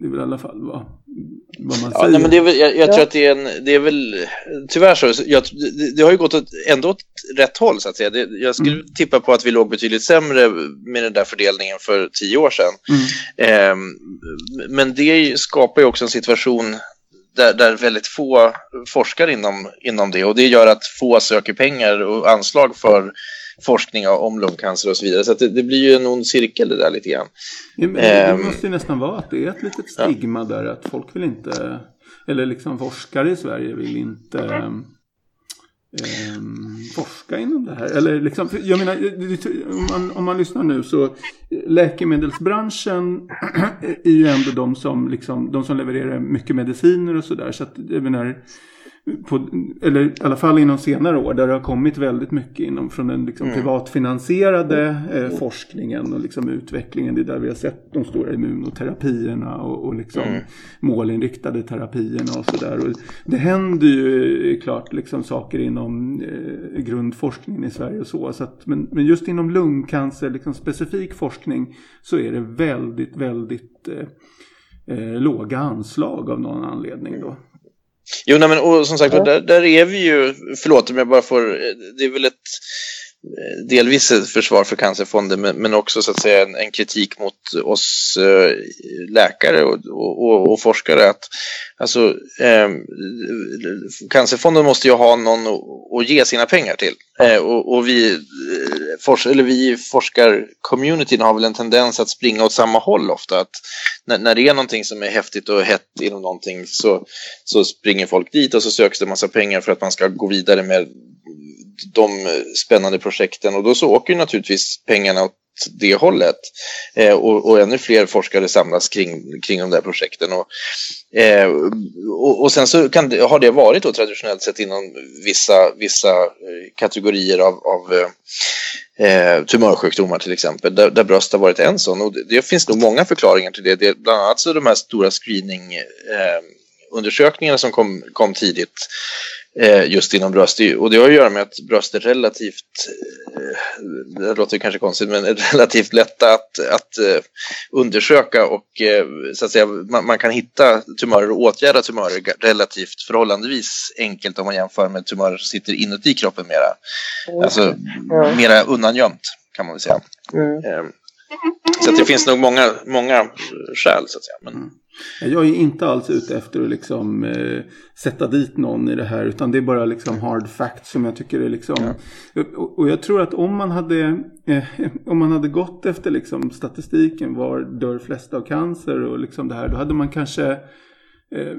det vill i alla fall vara vad man Ja, säger. nej, men det är väl, jag, jag Ja. tror att det är en, det är väl, tyvärr så, jag, det, det har ju gått åt, ändå åt rätt håll så att säga. Det, jag skulle Mm. tippa på att vi låg betydligt sämre med den där fördelningen för tio år sedan. Mm. Ehm, men det skapar ju också en situation där, där väldigt få forskar inom, inom det och det gör att få söker pengar och anslag för forskning om lungcancer och så vidare. Så det, det blir ju en ond cirkel det där lite grann. Ja, men det Ehm. måste ju nästan vara att det är ett litet Ja. stigma där att folk vill inte, eller liksom forskare i Sverige vill inte ehm, forska inom det här. Eller liksom, jag menar, om man, om man lyssnar nu så läkemedelsbranschen <clears throat> är ju ändå de som, liksom, de som levererar mycket mediciner och sådär. Så att jag menar, på, eller i alla fall inom senare år där det har kommit väldigt mycket inom från den liksom, privatfinansierade eh, forskningen och liksom, utvecklingen. Det är där vi har sett de stora immunoterapierna och, och liksom, målinriktade terapierna och sådär. Det händer ju eh, klart liksom, saker inom eh, grundforskningen i Sverige och så. så att, men, men just inom lungcancer, liksom, specifik forskning så är det väldigt, väldigt eh, eh, låga anslag av någon anledning då. Jo, nej, men och som sagt, Ja. där, där är vi ju, förlåt om jag bara får, det är väl ett eh, delvis ett försvar för Cancerfonden, men, men också så att säga en, en kritik mot oss eh, läkare och, och, och forskare att alltså, eh, Cancerfonden måste ju ha någon att, att ge sina pengar till. Eh, och, och vi, eh, eller vi i forskarcommunityn har väl en tendens att springa åt samma håll ofta. Att när, när det är någonting som är häftigt och hett inom någonting så, så springer folk dit och så söks det massa pengar för att man ska gå vidare med de spännande projekten och då så åker ju naturligtvis pengarna åt det hållet. Eh, och, och ännu fler forskare samlas kring, kring de där projekten. Och, eh, och, och sen så kan det, har det varit då traditionellt sett inom vissa, vissa eh, kategorier av, av eh, eh, tumörsjukdomar till exempel, där, där bröst har varit en sån. Och det, det finns nog många förklaringar till det. det bland annat så de här stora screening eh, undersökningarna som kom, kom tidigt just inom bröst. Och det har att göra med att bröst är relativt, eh, det låter kanske konstigt, men är <laughs> relativt lätta att, att eh, undersöka och eh, så att säga, man, man kan hitta tumörer och åtgärda tumörer relativt förhållandevis enkelt om man jämför med tumörer som sitter inuti kroppen mera. Alltså Ja. mera undangömt kan man väl säga. Mm. Eh, Så att det finns nog många, många skäl så att säga. Men, Jag är inte alls ute efter att liksom, eh, sätta dit någon i det här. Utan det är bara liksom hard facts som jag tycker är liksom. Och, och jag tror att om man hade, eh, om man hade gått efter liksom statistiken. Var dör flest av cancer och liksom det här. Då hade man kanske eh,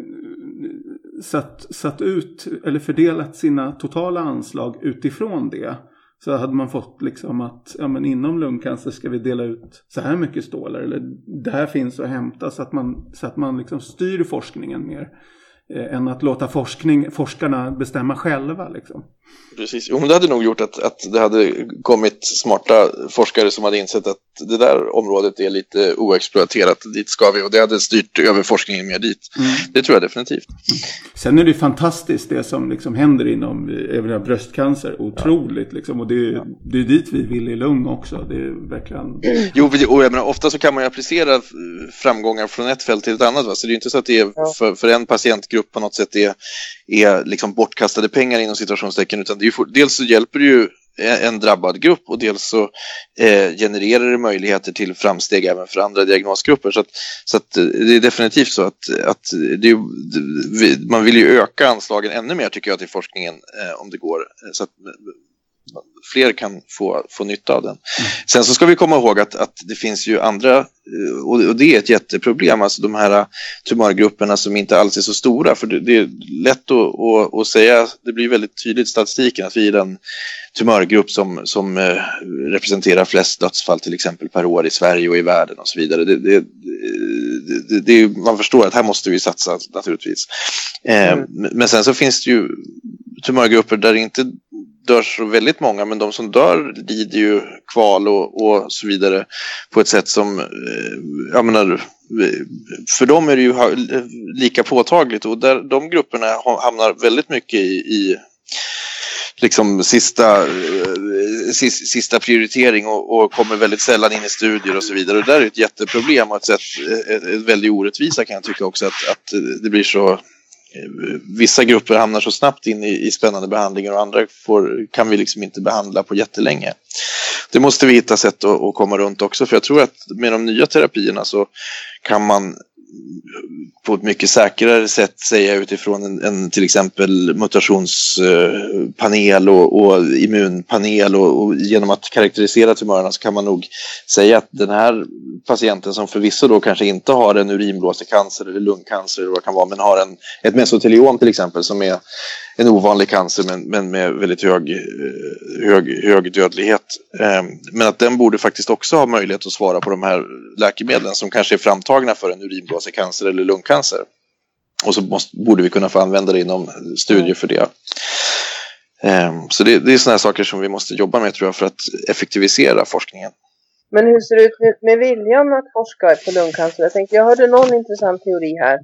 satt, satt ut eller fördelat sina totala anslag utifrån det. Så hade man fått liksom att ja, men inom lungcancer ska vi dela ut så här mycket stålar. Eller det här finns att hämta så att man, så att man liksom styr forskningen mer. Eh, än att låta forskning, forskarna bestämma själva. Liksom. Precis, jo, men det hade nog gjort att, att det hade kommit smarta forskare som hade insett att det där området är lite oexploaterat, dit ska vi och det hade styrt över forskningen mer dit. Mm. Det tror jag definitivt. Sen är det fantastiskt det som liksom händer inom även bröstcancer, otroligt ja. liksom och det är, det är dit vi vill i lung också. Det är verkligen... <clears throat> Jo, och jag menar, ofta så kan man ju applicera framgångar från ett fält till ett annat, va? så det är inte så att det är för, för en patientgrupp på något sätt är, är liksom bortkastade pengar inom situationstecken utan det är ju, dels så hjälper det ju Eh, en drabbad grupp och dels så eh, genererar det möjligheter till framsteg även för andra diagnosgrupper. Så, att, så att eh, det är definitivt så att, att det, man vill ju öka anslagen ännu mer tycker jag till forskningen eh, om det går. Eh, så att fler kan få, få nytta av den. Mm. Sen så ska vi komma ihåg att, att det finns ju andra, eh, och, det är ett jätteproblem, alltså de här tumörgrupperna som inte alls är så stora, för det, det är lätt att, att, att, säga, det blir väldigt tydligt i statistiken att vi är den tumörgrupp som, som eh, representerar flest dödsfall till exempel per år i Sverige och i världen och så vidare. Det, det, det, man förstår att här måste vi satsa naturligtvis. Eh, mm. Men sen så finns det ju tumörgrupper där det inte dör så väldigt många, men de som dör lider ju kval och, och så vidare på ett sätt som, eh, jag menar, eh, för dem är det ju lika påtagligt och där, de grupperna hamnar väldigt mycket i, i liksom sista, eh, sista prioritering och, och, kommer väldigt sällan in i studier och så vidare. Och det där är ett jätteproblem och ett, sätt, ett, ett väldigt orättvisa kan jag tycka också att, att det blir så vissa grupper hamnar så snabbt in i, i spännande behandlingar och andra får, kan vi liksom inte behandla på jättelänge. Det måste vi hitta sätt att, att komma runt också för jag tror att med de nya terapierna så kan man på ett mycket säkrare sätt säga utifrån en, en till exempel mutationspanel och, och immunpanel och, och, genom att karaktärisera tumörerna så kan man nog säga att den här patienten som förvisso då kanske inte har en urinblåsecancer eller lungcancer eller vad det kan vara men har en, ett mesoteliom till exempel som är en ovanlig cancer men, men med väldigt hög, eh, hög, hög dödlighet. Ehm, men att den borde faktiskt också ha möjlighet att svara på de här läkemedlen som kanske är framtagna för en urinblåsecancer cancer eller lungcancer. Och så måste, borde vi kunna få använda det inom studier för det. Ehm, så det, det är sådana saker som vi måste jobba med tror jag för att effektivisera forskningen. Men hur ser det ut med, med viljan att forska på lungcancer? Jag, tänkte, jag hörde någon intressant teori här.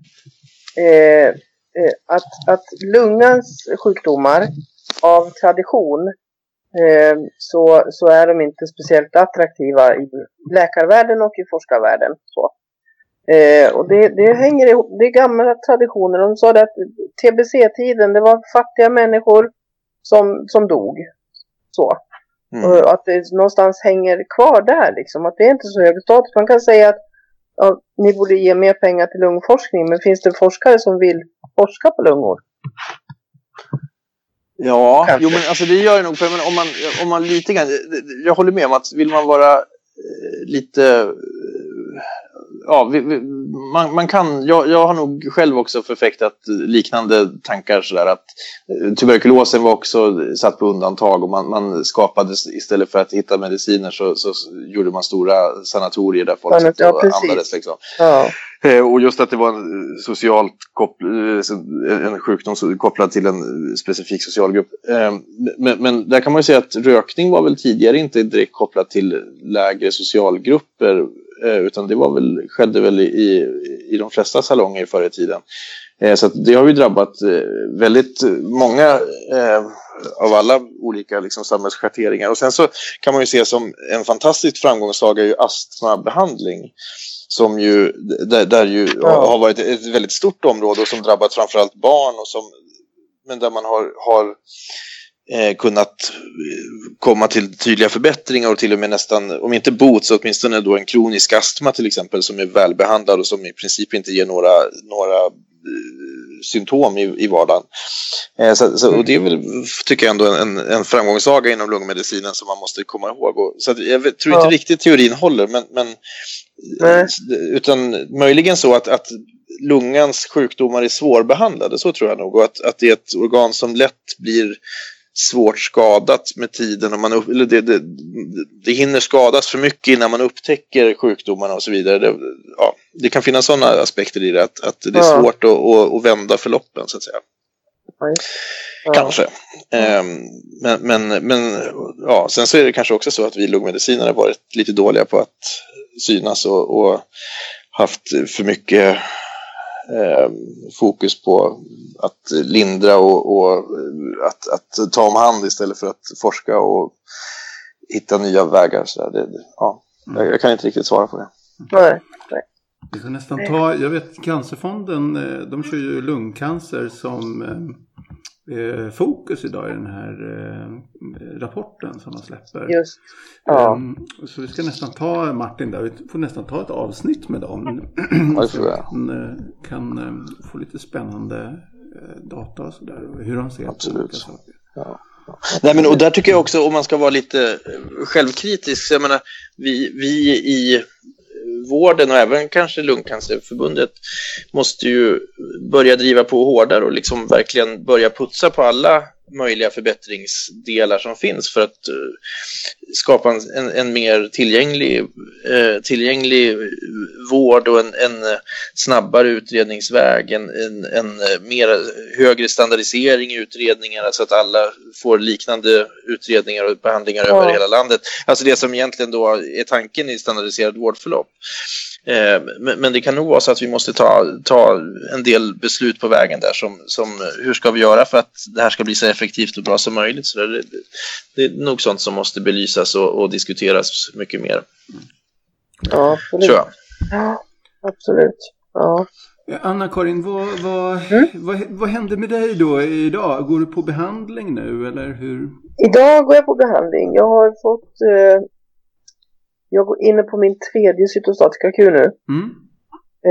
Eh, Eh, att, att lungans sjukdomar av tradition eh, så, så är de inte speciellt attraktiva i läkarvärlden och i forskarvärlden. Så. Eh, och det, det hänger ihop, det är gamla traditioner. De sa att TBC-tiden, det var fattiga människor som, som dog. Så. Mm. Och att det någonstans hänger kvar där liksom. Att det är inte så hög status. Man kan säga att ja, ni borde ge mer pengar till lungforskning. Men finns det forskare som vill forska på lungor? Ja, Kanske. jo men alltså det gör det nog. För om man, om man lite grann, jag håller med om att vill man vara eh, lite ja, vi, vi, man, man, kan, jag, jag har nog själv också förfäktat liknande tankar sådär att eh, tuberkulosen var också satt på undantag och man, man skapade istället för att hitta mediciner så, så gjorde man stora sanatorier där folk satt och ja, andades. Liksom. Ja. Eh, och just att det var en, socialt eh, en sjukdom kopplad till en specifik socialgrupp. Men, men där kan man ju säga att rökning var väl tidigare inte direkt kopplat till lägre socialgrupper utan det var väl, skedde väl i, i de flesta salonger förr i tiden. Eh, så det har ju drabbat eh, väldigt många av alla olika liksom, samhällsschatteringar. Och sen så kan man ju se som en fantastisk framgångssaga ju astmabehandling som ju, där, där ju ja. har varit ett väldigt stort område och som drabbat framförallt barn och som, men där man har, har eh, kunnat eh, komma till tydliga förbättringar och till och med nästan, om inte bot så åtminstone då en kronisk astma till exempel som är välbehandlad och som i princip inte ger några, några eh, symptom i, i vardagen. Eh, så, så, och det är väl, tycker jag ändå, en, en framgångssaga inom lungmedicinen som man måste komma ihåg. Och, så jag vet, tror inte ja. riktigt teorin håller, men, men utan möjligen så att, att lungans sjukdomar är svårbehandlade, så tror jag nog. Och att, att det är ett organ som lätt blir svårt skadat med tiden. Och man upp, eller det, det, det hinner skadas för mycket innan man upptäcker sjukdomarna och så vidare. Det, ja, det kan finnas sådana aspekter i det, att, att det är Ja. svårt att, att, att vända förloppen så att säga. Ja. Kanske. Ehm, men, men, men ja, sen så är det kanske också så att vi lungmedicinare varit lite dåliga på att synas och, och haft för mycket ehm, fokus på att lindra och, och att, att ta om hand istället för att forska och hitta nya vägar. Så. Det, det, ja, jag, jag kan inte riktigt svara på det. Nej. Vi får nästan ta, jag vet Cancerfonden, eh, de kör ju lungcancer som eh, fokus idag i den här eh, rapporten som de släpper. Just. Ja. Ehm, så vi ska nästan ta Martin där, vi får nästan ta ett avsnitt med dem. Ja, <clears throat> Så han eh, kan eh, få lite spännande data och sådär. och Hur de ser Absolut. på olika saker. Nej, men och där tycker jag också, om man ska vara lite självkritisk, jag menar, vi, vi i vården och även kanske Lungcancerförbundet måste ju börja driva på hårdare och liksom verkligen börja putsa på alla möjliga förbättringsdelar som finns för att eh, skapa en, en, mer tillgänglig, eh, tillgänglig vård och en, en snabbare utredningsväg, en, en, en eh, mer högre standardisering i utredningarna så att alla får liknande utredningar och behandlingar Ja. över hela landet. Alltså det som egentligen då är tanken i standardiserad vårdförlopp. Eh, Men, det kan nog vara så att vi måste ta, ta en del beslut på vägen där som, som hur ska vi göra för att det här ska bli så effektivt och bra som möjligt. Så det, det, är nog sånt som måste belysas och, och diskuteras mycket mer, Ja, absolut. Ja, absolut. Ja. Anna-Karin, vad, vad, Mm. vad, vad händer med dig då idag? Går du på behandling nu eller hur? Idag går jag på behandling. Jag har fått... Eh, jag går inne på min tredje cytostatika kur nu. Mm?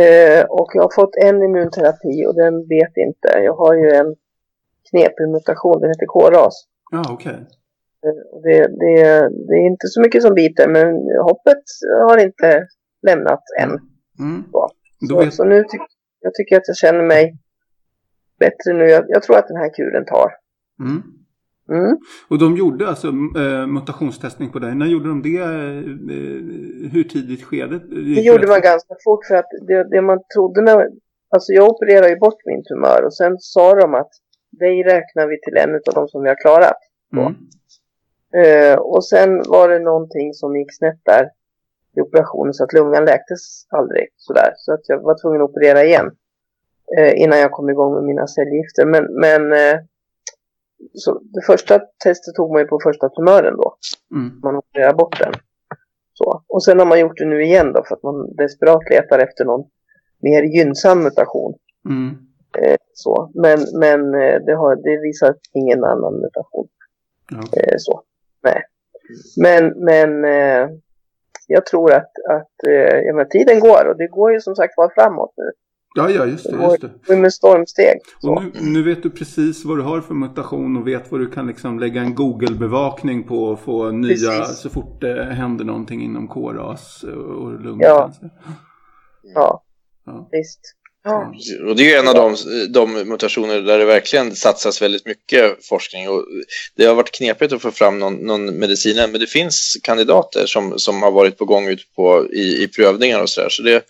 Eh, och jag har fått en immunterapi och den vet inte. Jag har ju en knepig mutation, den heter KRAS. Ja, okej. Eh, och det, det, det är inte så mycket som biter men hoppet har inte lämnat än. Mm. Så, Då så, vet, så nu tycker jag tycker att jag känner mig bättre nu. Jag, jag tror att den här kuren tar. mm. Mm. Och de gjorde alltså äh, mutationstestning på dig. När gjorde de det? Eh, hur tidigt skede? Det gjorde man ganska fort för att det, det man trodde när... Alltså jag opererade ju bort min tumör och sen sa de att dig räknar vi till en av de som vi har klarat. Mm. Eh, och sen var det någonting som gick snett där i operationen så att lungan läktes aldrig sådär. Så att jag var tvungen att operera igen eh, innan jag kom igång med mina cellgifter. Men, men eh, så det första testet tog man ju på första tumören då. Mm. Man opererar bort den. Så. Och sen har man gjort det nu igen då för att man desperat letar efter någon mer gynnsam mutation. Mm. Eh, så. Men, men eh, det, har, det visar ingen annan mutation. Ja. Eh, så. Nej. Men, men eh, jag tror att, att eh, ja, men tiden går och det går ju som sagt var framåt nu. Ja, ja, just det. Just det. med stormsteg. Och nu, nu vet du precis vad du har för mutation och vet vad du kan liksom lägga en Google-bevakning på och få nya Precis. så fort det händer någonting inom KRAS och lungcancer. Ja, Ja. visst. Ja. Och det är ju en av de, de mutationer där det verkligen satsas väldigt mycket forskning. Och det har varit knepigt att få fram någon, någon medicin men det finns kandidater som, som har varit på gång ut på, i, i prövningar och sådär. Så det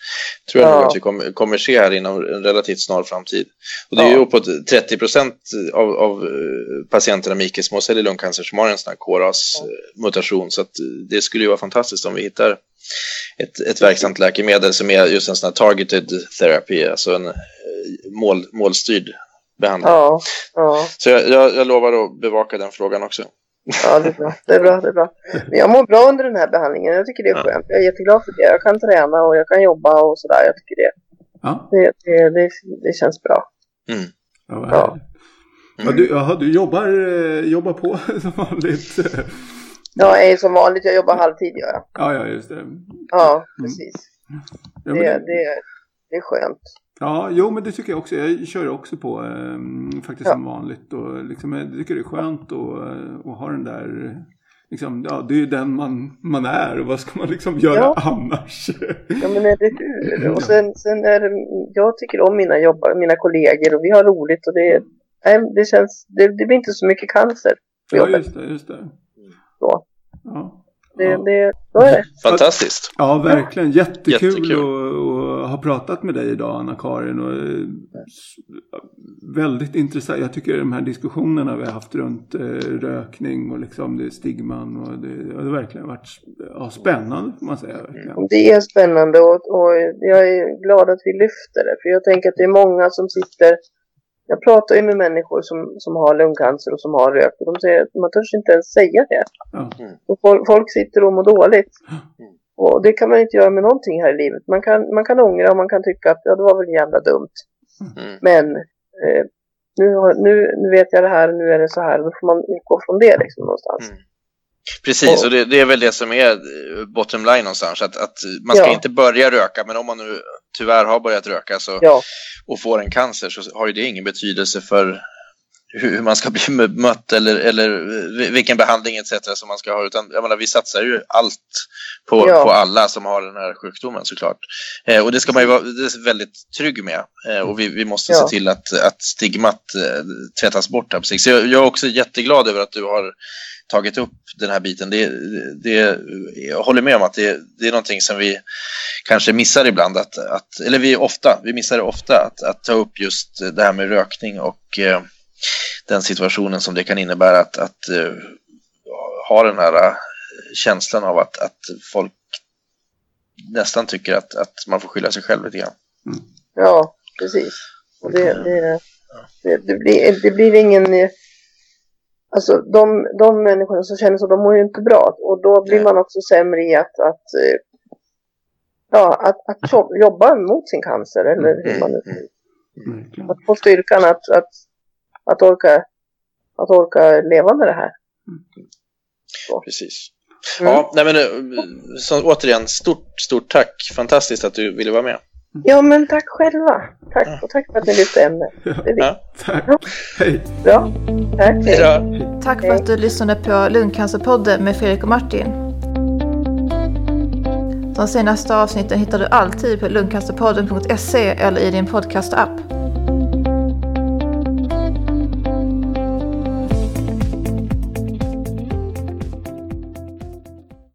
tror jag Ja. nog att vi kommer, kommer se här inom en relativt snar framtid. Och det är Ja. ju uppåt 30 procent av, av eh, patienterna med icke-småcellig lungcancer som har en sån här KRAS-mutation. Så att eh, det skulle ju vara fantastiskt om vi hittar ett, ett verksamt läkemedel som är just en sån här targeted therapy, alltså en eh, mål, målstyrd behandling. Ja, ja, Så jag, jag, jag lovar att bevaka den frågan också. ja, det är bra. Det är bra, det är bra. Men jag mår bra under den här behandlingen. Jag tycker det är Ja. skönt. Jag är jätteglad för det. Jag kan träna och jag kan jobba och sådär. Jag tycker det, Ja, det, det, det, det känns bra. Mm. ja, vad Ja. härligt. Ja, du, jaha, du jobbar, eh, jobbar på <laughs> som vanligt. Ja, jag är som vanligt. Jag jobbar halvtid, gör jag. Ja, ja, just det. Ja, precis. Ja, Det, men, det, det är skönt. ja, jo, men det tycker jag också. Jag kör också på eh, faktiskt Ja. som vanligt. Och liksom, jag tycker det är skönt att, eh, att ha den där Liksom, ja, det är ju den man, man är och vad ska man liksom göra Ja. annars? <laughs> Ja men eller hur? Och sen, sen är det, jag tycker om mina jobbare, mina kollegor och vi har roligt och det, det känns, det, det blir inte så mycket cancer Ja, just det. Just det. Så. Ja. Det, Ja. det, så är det. Fantastiskt. Ja, verkligen. Jättekul, Jättekul. Att, att ha pratat med dig idag, Anna-Karin. Och, eh, väldigt intressant. Jag tycker de här diskussionerna vi har haft runt eh, rökning och liksom det stigman. Och det, det har verkligen varit ja, spännande, får man säga. Verkligen. Det är spännande och, och jag är glad att vi lyfter det. För jag tänker att det är många som sitter... Jag pratar ju med människor som, som har lungcancer och som har rökt. Och de säger att man törs inte ens säga det. Ja. Och folk, folk sitter och mår dåligt. Och det kan man inte göra med någonting här i livet. Man kan, man kan ångra och man kan tycka att ja, det var väl jävla dumt. Mm. Men eh, nu, nu, nu vet jag det här och nu är det så här. Då får man utgå från det liksom någonstans. Mm. Precis, och det, det är väl det som är bottom line någonstans. Att, att man ska Ja. inte börja röka, men om man nu tyvärr har börjat röka så, Ja, och får en cancer så har ju det ingen betydelse för hur man ska bli <laughs> mött eller, eller vilken behandling etc. som man ska ha. Utan, jag menar, vi satsar ju allt på, Ja. på alla som har den här sjukdomen såklart. Eh, och det ska man ju vara det är väldigt trygg med. Eh, och vi, vi måste Ja. se till att, att stigmat eh, tvättas bort. Här på sikt. Så jag, jag är också jätteglad över att du har tagit upp den här biten. Det, det, jag håller med om att det, det är någonting som vi kanske missar ibland. Att, att, eller vi ofta, vi missar det ofta att, att ta upp just det här med rökning och eh, den situationen som det kan innebära att, att eh, ha den här eh, känslan av att, att folk nästan tycker att, att man får skylla sig själv lite grann. ja precis. Och det, det, det, det, blir, det blir ingen... eh, Alltså de, de människorna som känner så, de mår ju inte bra. Och då blir man också sämre i att, att, ja, att, att jo- jobba mot sin cancer. Eller hur man nu Mm. Att få styrkan att, att, att, orka, att orka leva med det här. Precis. Mm. Ja, nej men eh, så, återigen, stort, stort tack. Fantastiskt att du ville vara med. Ja, men tack själva. Tack, Ja. och tack för att ni lyfte ämnet. Det är viktigt. Ja. Tack. Hej. Bra. Tack. Hej då. Tack för att du lyssnade på Lungcancerpodden med Fredrik och Martin. De senaste avsnitten hittar du alltid på lungcancerpodden.se eller i din podcast-app.